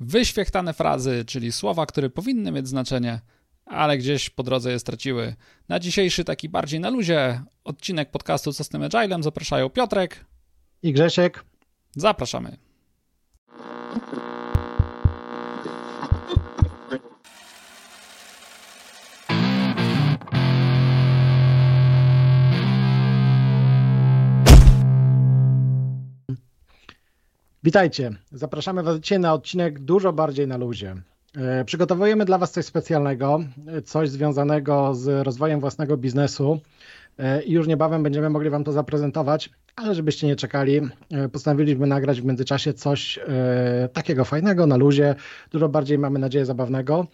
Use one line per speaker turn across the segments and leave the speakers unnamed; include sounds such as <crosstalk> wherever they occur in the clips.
wyświechtane frazy, czyli słowa, które powinny mieć znaczenie, ale gdzieś po drodze je straciły. Na dzisiejszy taki bardziej na luzie odcinek podcastu Co z tym Agilem zapraszają Piotrek
i Grzesiek.
Zapraszamy.
Witajcie. Zapraszamy Was dzisiaj na odcinek dużo bardziej na luzie. E, przygotowujemy dla Was coś specjalnego, coś związanego z rozwojem własnego biznesu e, i już niebawem będziemy mogli Wam to zaprezentować, ale żebyście nie czekali, e, postanowiliśmy nagrać w międzyczasie coś takiego fajnego na luzie, dużo bardziej mamy nadzieję zabawnego.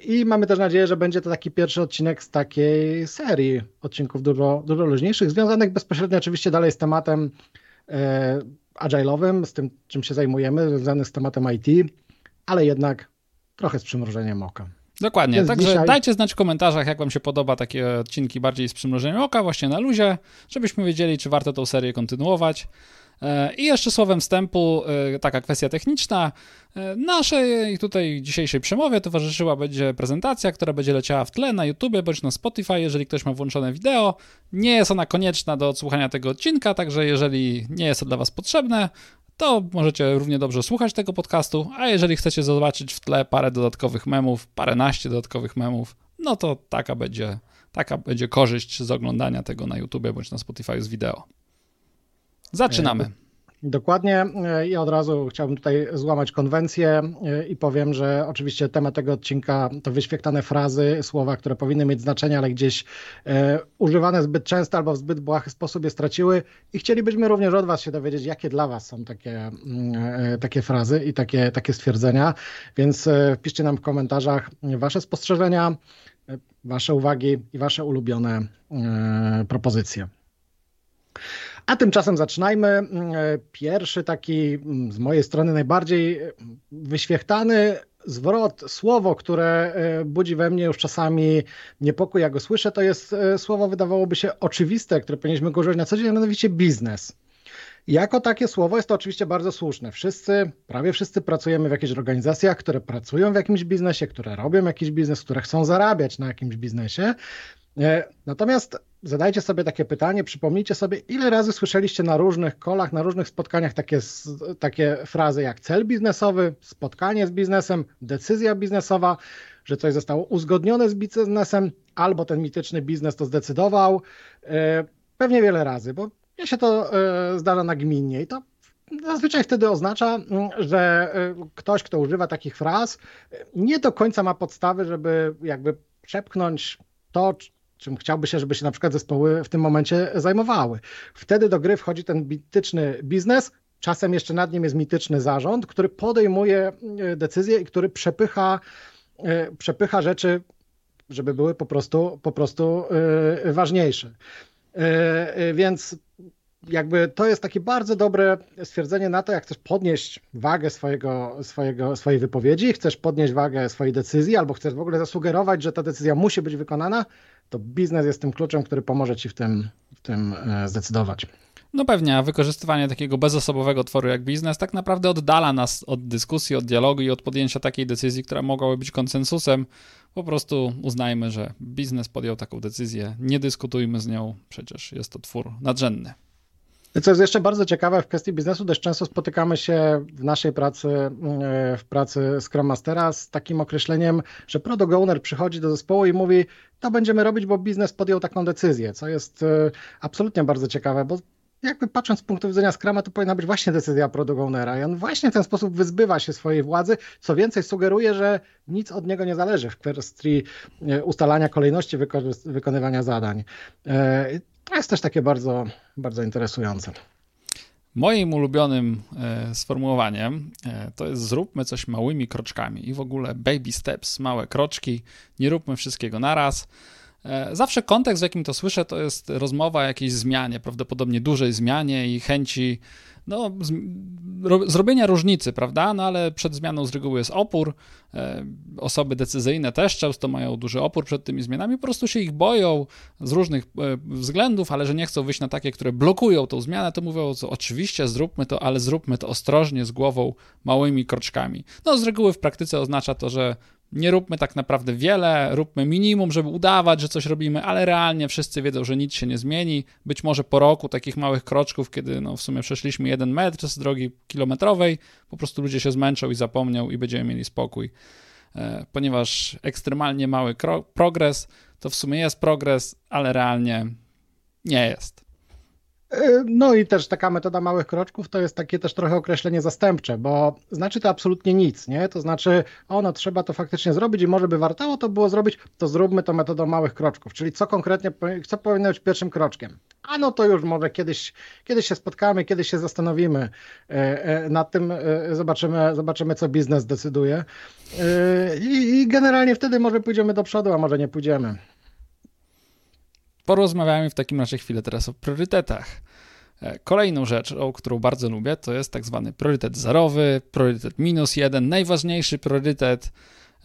I mamy też nadzieję, że będzie to taki pierwszy odcinek z takiej serii odcinków dużo, dużo luźniejszych, związanych bezpośrednio oczywiście dalej z tematem agile'owym, z tym, czym się zajmujemy, związanych z tematem IT, ale jednak trochę z przymrużeniem oka.
Dokładnie, także dzisiaj... dajcie znać w komentarzach, jak wam się podoba takie odcinki bardziej z przymrużeniem oka, właśnie na luzie, żebyśmy wiedzieli, czy warto tą serię kontynuować. E, I jeszcze słowem wstępu, e, taka kwestia techniczna. E, naszej tutaj dzisiejszej przemowie towarzyszyła będzie prezentacja, która będzie leciała w tle na YouTube bądź na Spotify, jeżeli ktoś ma włączone wideo. Nie jest ona konieczna do odsłuchania tego odcinka, także jeżeli nie jest to dla Was potrzebne, to możecie równie dobrze słuchać tego podcastu, a jeżeli chcecie zobaczyć w tle parę dodatkowych memów, paręnaście dodatkowych memów, no to taka będzie, taka będzie korzyść z oglądania tego na YouTube bądź na Spotify z wideo. Zaczynamy.
Dokładnie. E, i od razu chciałbym tutaj złamać konwencję e, i powiem, że oczywiście temat tego odcinka to wyświetlane frazy, słowa, które powinny mieć znaczenie, ale gdzieś e, używane zbyt często albo w zbyt błahy sposób je straciły. I chcielibyśmy również od Was się dowiedzieć, jakie dla Was są takie, e, takie frazy i takie, takie stwierdzenia, więc e, wpiszcie nam w komentarzach Wasze spostrzeżenia, Wasze uwagi i Wasze ulubione propozycje. A tymczasem zaczynajmy. Mm, e, pierwszy taki mm, z mojej strony najbardziej e, wyświechtany zwrot, słowo, które e, budzi we mnie już czasami niepokój, jak go słyszę, to jest słowo, wydawałoby się oczywiste, które powinniśmy go używać na co dzień, mianowicie biznes. Jako takie słowo jest to oczywiście bardzo słuszne. Wszyscy, prawie wszyscy pracujemy w jakichś organizacjach, które pracują w jakimś biznesie, które robią jakiś biznes, które chcą zarabiać na jakimś biznesie. Natomiast zadajcie sobie takie pytanie, przypomnijcie sobie, ile razy słyszeliście na różnych kolach, na różnych spotkaniach takie, takie frazy jak cel biznesowy, spotkanie z biznesem, decyzja biznesowa, że coś zostało uzgodnione z biznesem, albo ten mityczny biznes to zdecydował. E, pewnie wiele razy, bo mnie się to e, zdarza nagminnie i to zazwyczaj wtedy oznacza, że e, ktoś, kto używa takich fraz, nie do końca ma podstawy, żeby jakby przepchnąć to, czym chciałby się, żeby się na przykład zespoły w tym momencie zajmowały. Wtedy do gry wchodzi ten mityczny biznes, czasem jeszcze nad nim jest mityczny zarząd, który podejmuje e, decyzje i który przepycha, e, przepycha rzeczy, żeby były po prostu, po prostu e, ważniejsze. Więc jakby to jest takie bardzo dobre stwierdzenie na to, jak chcesz podnieść wagę swojego, swojego, swojej wypowiedzi, chcesz podnieść wagę swojej decyzji, albo chcesz w ogóle zasugerować, że ta decyzja musi być wykonana, to biznes jest tym kluczem, który pomoże ci w tym, w tym e, zdecydować.
No pewnie, a wykorzystywanie takiego bezosobowego tworu jak biznes tak naprawdę oddala nas od dyskusji, od dialogu i od podjęcia takiej decyzji, która mogłaby być konsensusem. Po prostu uznajmy, że biznes podjął taką decyzję, nie dyskutujmy z nią, przecież jest to twór nadrzędny.
Co jest jeszcze bardzo ciekawe w kwestii biznesu, dość często spotykamy się w naszej pracy, w pracy Scrum Mastera z takim określeniem, że product owner przychodzi do zespołu i mówi, to będziemy robić, bo biznes podjął taką decyzję, co jest e, absolutnie bardzo ciekawe, bo jakby patrząc z punktu widzenia Scrama, to powinna być właśnie decyzja product ownera i on właśnie w ten sposób wyzbywa się swojej władzy, co więcej sugeruje, że nic od niego nie zależy w kwestii e, ustalania kolejności wykonywania zadań. To jest też takie bardzo, bardzo interesujące.
Moim ulubionym e, sformułowaniem e, to jest zróbmy coś małymi kroczkami i w ogóle baby steps, małe kroczki, nie róbmy wszystkiego naraz. E, zawsze kontekst, w jakim to słyszę, to jest rozmowa o jakiejś zmianie, prawdopodobnie dużej zmianie i chęci no, z, ro, zrobienia różnicy, prawda? No ale przed zmianą z reguły jest opór. E, osoby decyzyjne też często mają duży opór przed tymi zmianami, po prostu się ich boją z różnych e, względów, ale że nie chcą wyjść na takie, które blokują tą zmianę, to mówią, co oczywiście zróbmy to, ale zróbmy to ostrożnie, z głową, małymi kroczkami. No z reguły w praktyce oznacza to, że nie róbmy tak naprawdę wiele, róbmy minimum, żeby udawać, że coś robimy, ale realnie wszyscy wiedzą, że nic się nie zmieni. Być może po roku takich małych kroczków, kiedy no w sumie przeszliśmy jeden metr z drogi kilometrowej, po prostu ludzie się zmęczą i zapomniał i będziemy mieli spokój. E, ponieważ ekstremalnie mały progres to w sumie jest progres, ale realnie nie jest.
E, no i też taka metoda małych kroczków to jest takie też trochę określenie zastępcze, bo znaczy to absolutnie nic, nie? To znaczy, ono trzeba to faktycznie zrobić i może by wartało to było zrobić, to zróbmy to metodą małych kroczków, czyli co konkretnie, co powinno być pierwszim kroczkiem. A no to już może kiedyś, kiedyś się spotkamy, kiedyś się zastanowimy e, e, nad tym, zobaczymy, zobaczymy co biznes decyduje i generalnie wtedy może pójdziemy do przodu, a może nie pójdziemy.
Porozmawiamy w takim razie chwilę teraz o priorytetach. E, kolejną rzeczą, którą bardzo lubię, to jest tak zwany priorytet zerowy, priorytet minus jeden, najważniejszy priorytet.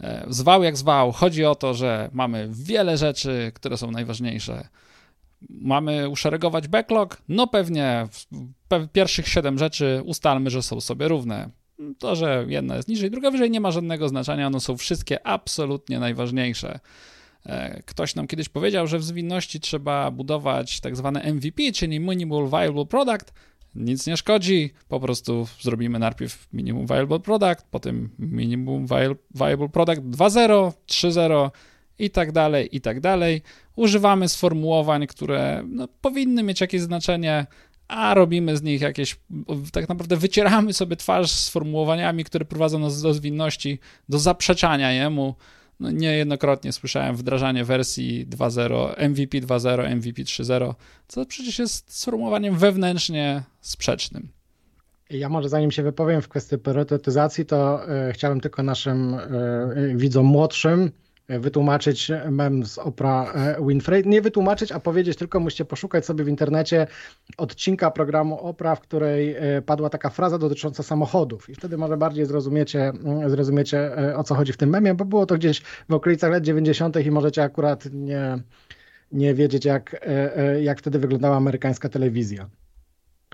E, zwał jak zwał, chodzi o to, że mamy wiele rzeczy, które są najważniejsze. Mamy uszeregować backlog? No pewnie pierwszych siedem rzeczy ustalmy, że są sobie równe. To, że jedna jest niżej, druga wyżej, nie ma żadnego znaczenia, one są wszystkie absolutnie najważniejsze. E, ktoś nam kiedyś powiedział, że w zwinności trzeba budować tak zwane MVP, czyli Minimal Viable Product. Nic nie szkodzi, po prostu zrobimy najpierw Minimum Viable Product, potem Minimum Viable Product 2.0, 3.0 i tak dalej, i tak dalej. Używamy sformułowań, które no, powinny mieć jakieś znaczenie, a robimy z nich jakieś, tak naprawdę wycieramy sobie twarz sformułowaniami, które prowadzą nas do zwinności, do zaprzeczania jemu no niejednokrotnie słyszałem wdrażanie wersji 2.0, MVP 2.0, MVP 3.0, co przecież jest sformułowaniem wewnętrznie sprzecznym.
Ja może zanim się wypowiem w kwestii priorytetyzacji, to y, chciałem tylko naszym y, widzom młodszym wytłumaczyć mem z Oprah e, Winfrey. Nie wytłumaczyć, a powiedzieć, tylko musicie poszukać sobie w internecie odcinka programu Oprah, w której e, padła taka fraza dotycząca samochodów i wtedy może bardziej zrozumiecie, mm, zrozumiecie e, o co chodzi w tym memie, bo było to gdzieś w okolicach lat 90. i możecie akurat nie, nie wiedzieć, jak, jak wtedy wyglądała amerykańska telewizja.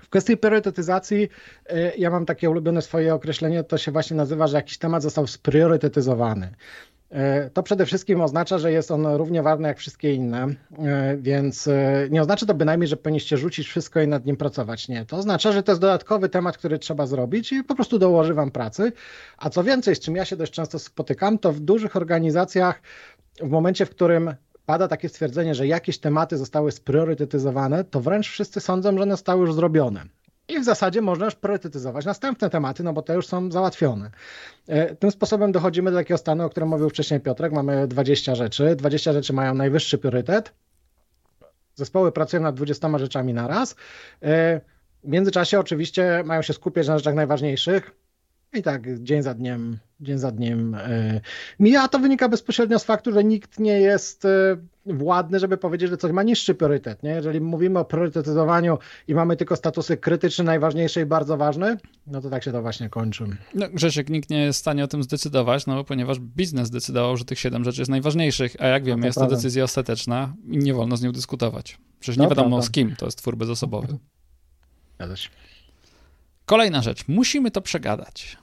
W kwestii priorytetyzacji ja mam takie ulubione swoje określenie, to się właśnie nazywa, że jakiś temat został spriorytetyzowany. E, to przede wszystkim oznacza, że jest on równie ważny jak wszystkie inne, e, więc e, nie oznacza to bynajmniej, że powinniście rzucić wszystko i nad nim pracować. Nie, to oznacza, że to jest dodatkowy temat, który trzeba zrobić i po prostu dołoży wam pracy. A co więcej, z czym ja się dość często spotykam, to w dużych organizacjach, w momencie, w którym pada takie stwierdzenie, że jakieś tematy zostały spriorytetyzowane, to wręcz wszyscy sądzą, że one zostały już zrobione. I w zasadzie można już priorytetyzować następne tematy, no bo te już są załatwione. E, tym sposobem dochodzimy do takiego stanu, o którym mówił wcześniej Piotrek. Mamy 20 rzeczy. 20 rzeczy mają najwyższy priorytet. Zespoły pracują nad 20 rzeczami na raz. E, w międzyczasie oczywiście mają się skupiać na rzeczach najważniejszych. I tak dzień za dniem, dzień za dniem e, mija. A to wynika bezpośrednio z faktu, że nikt nie jest władny, żeby powiedzieć, że coś ma niższy priorytet. Nie? Jeżeli mówimy o priorytetyzowaniu i mamy tylko statusy krytyczny, najważniejszy i bardzo ważny, no to tak się to właśnie kończy.
No, Grzesiek, nikt nie jest w stanie o tym zdecydować, no ponieważ biznes zdecydował, że tych siedem rzeczy jest najważniejszych, a jak wiemy, no to jest prawda. to decyzja ostateczna i nie wolno z nią dyskutować. Przecież nie no, wiadomo prawda. z kim, to jest twór bezosobowy.
Zgadza się.
Kolejna rzecz, musimy to przegadać.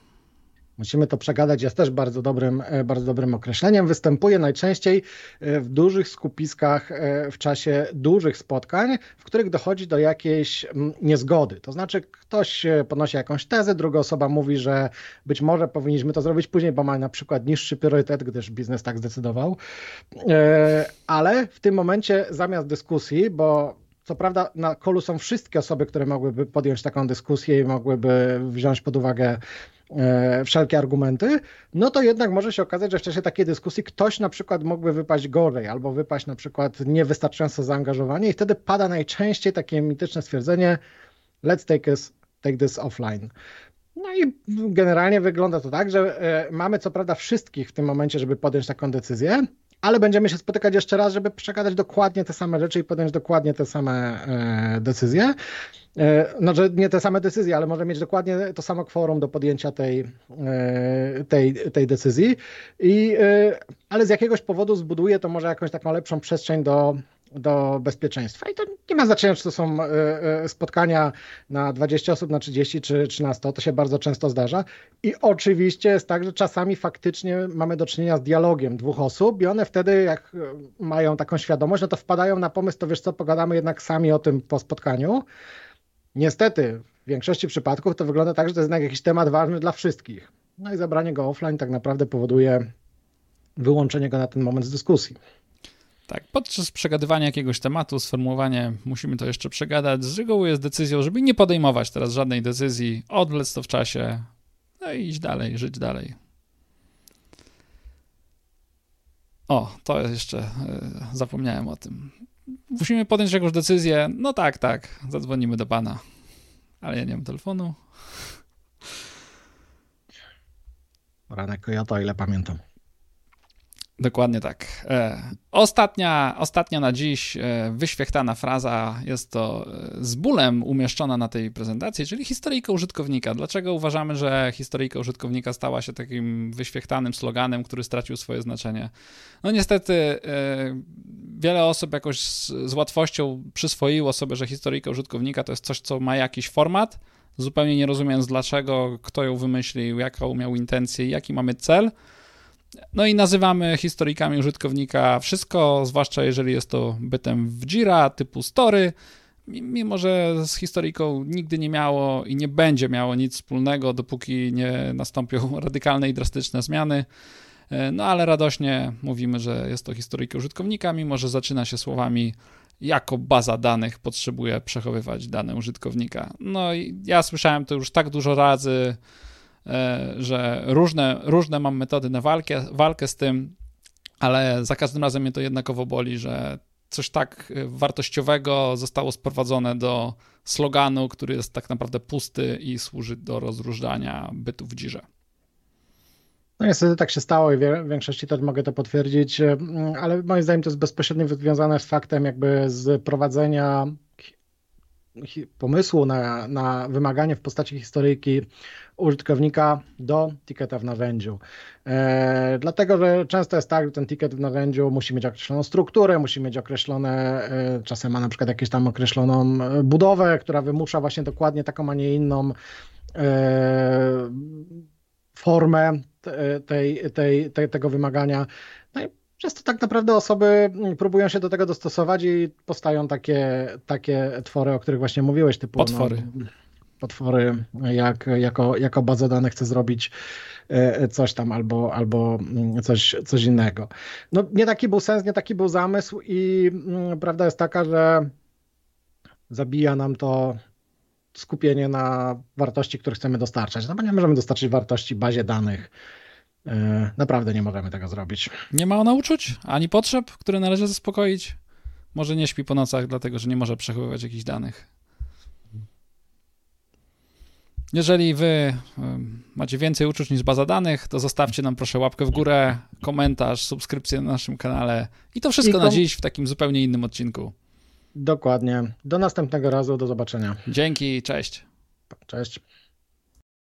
Musimy to przegadać, jest też bardzo dobrym, e, bardzo dobrym określeniem. Występuje najczęściej e, w dużych skupiskach e, w czasie dużych spotkań, w których dochodzi do jakiejś mm, niezgody. To znaczy, ktoś podnosi jakąś tezę, druga osoba mówi, że być może powinniśmy to zrobić później, bo ma na przykład niższy priorytet, gdyż biznes tak zdecydował. Ale w tym momencie zamiast dyskusji, bo co prawda na kolu są wszystkie osoby, które mogłyby podjąć taką dyskusję i mogłyby wziąć pod uwagę E, wszelkie argumenty, no to jednak może się okazać, że w czasie takiej dyskusji ktoś na przykład mógłby wypaść gorzej, albo wypaść na przykład niewystarczająco zaangażowanie i wtedy pada najczęściej takie mityczne stwierdzenie let's take this, take this offline. No i generalnie wygląda to tak, że e, mamy co prawda wszystkich w tym momencie, żeby podjąć taką decyzję, ale będziemy się spotykać jeszcze raz, żeby przegadać dokładnie te same rzeczy i podjąć dokładnie te same e, decyzje. E, że nie te same decyzje, ale może mieć dokładnie to samo kworum do podjęcia tej, e, tej, tej decyzji. I, e, ale z jakiegoś powodu zbuduje to może jakąś taką lepszą przestrzeń do do bezpieczeństwa. I to nie ma znaczenia, czy to są e, e, spotkania na 20 osób, na 30 czy, czy na 100. To się bardzo często zdarza. I oczywiście jest tak, że czasami faktycznie mamy do czynienia z dialogiem dwóch osób i one wtedy, jak e, mają taką świadomość, no to wpadają na pomysł, to wiesz co, pogadamy jednak sami o tym po spotkaniu. Niestety, w większości przypadków to wygląda tak, że to jest jednak jakiś temat ważny dla wszystkich. No i zabranie go offline tak naprawdę powoduje wyłączenie go na ten moment z dyskusji.
Tak, podczas przegadywania jakiegoś tematu, sformułowanie musimy to jeszcze przegadać, z reguły jest decyzją, żeby nie podejmować teraz żadnej decyzji, odwlec to w czasie, no i iść dalej, żyć dalej. O, to jeszcze y, zapomniałem o tym. Musimy podjąć jakąś decyzję. No tak, tak, zadzwonimy do pana. Ale ja nie mam telefonu.
Ranek Kojota, ile pamiętam.
Dokładnie tak. E, ostatnia, ostatnia na dziś e, wyświechtana fraza jest to e, z bólem umieszczona na tej prezentacji, czyli historyjka użytkownika. Dlaczego uważamy, że historyjka użytkownika stała się takim wyświechtanym sloganem, który stracił swoje znaczenie? No niestety wiele osób jakoś z, z łatwością przyswoiło sobie, że historyjka użytkownika to jest coś, co ma jakiś format, zupełnie nie rozumiejąc dlaczego, kto ją wymyślił, jaką miał intencję, jaki mamy cel – no i nazywamy historykami użytkownika wszystko, zwłaszcza jeżeli jest to bytem w Jira typu story, mimo że z historyką nigdy nie miało i nie będzie miało nic wspólnego, dopóki nie nastąpią <laughs> radykalne i drastyczne zmiany. E, no ale radośnie mówimy, że jest to historyjka użytkownika, mimo że zaczyna się słowami jako baza danych potrzebuje przechowywać dane użytkownika. No i ja słyszałem to już tak dużo razy, że różne, różne mam metody na walkę, walkę z tym, ale za każdym razem mnie to jednakowo boli, że coś tak e, wartościowego zostało sprowadzone do sloganu, który jest tak naprawdę pusty i służy do rozróżniania bytu w dzirze.
No niestety tak się stało i w większości to mogę to potwierdzić, e, ale moim zdaniem to jest bezpośrednio związane z faktem jakby z prowadzenia pomysłu na, na wymaganie w postaci historyjki użytkownika do ticketa w narzędziu. E, dlatego, że często jest tak, że ten ticket w narzędziu musi mieć określoną strukturę, musi mieć określone, e, czasem ma na przykład jakąś tam określoną budowę, która wymusza właśnie dokładnie taką, a nie inną e, formę tej, tej, tej, tego wymagania. No i Często tak naprawdę osoby próbują się do tego dostosować i powstają takie, takie twory, o których właśnie mówiłeś, typu
potwory.
No, potwory, jak, jako, jako bazę danych chce zrobić e, coś tam albo, albo mm, coś, coś innego. No, nie taki był sens, nie taki był zamysł i mm, prawda jest taka, że zabija nam to skupienie na wartości, które chcemy dostarczać. No bo nie możemy dostarczyć wartości bazie danych. E, naprawdę nie możemy tego zrobić.
Nie ma ona uczuć, ani potrzeb, które należy zaspokoić. Może nie śpi po nocach, dlatego że nie może przechowywać jakichś danych. Jeżeli wy macie więcej uczuć niż baza danych, to zostawcie nam proszę łapkę w górę, komentarz, subskrypcję na naszym kanale i to wszystko I na dziś w takim zupełnie innym odcinku.
Dokładnie. Do następnego razu, do zobaczenia.
Dzięki, cześć.
Cześć.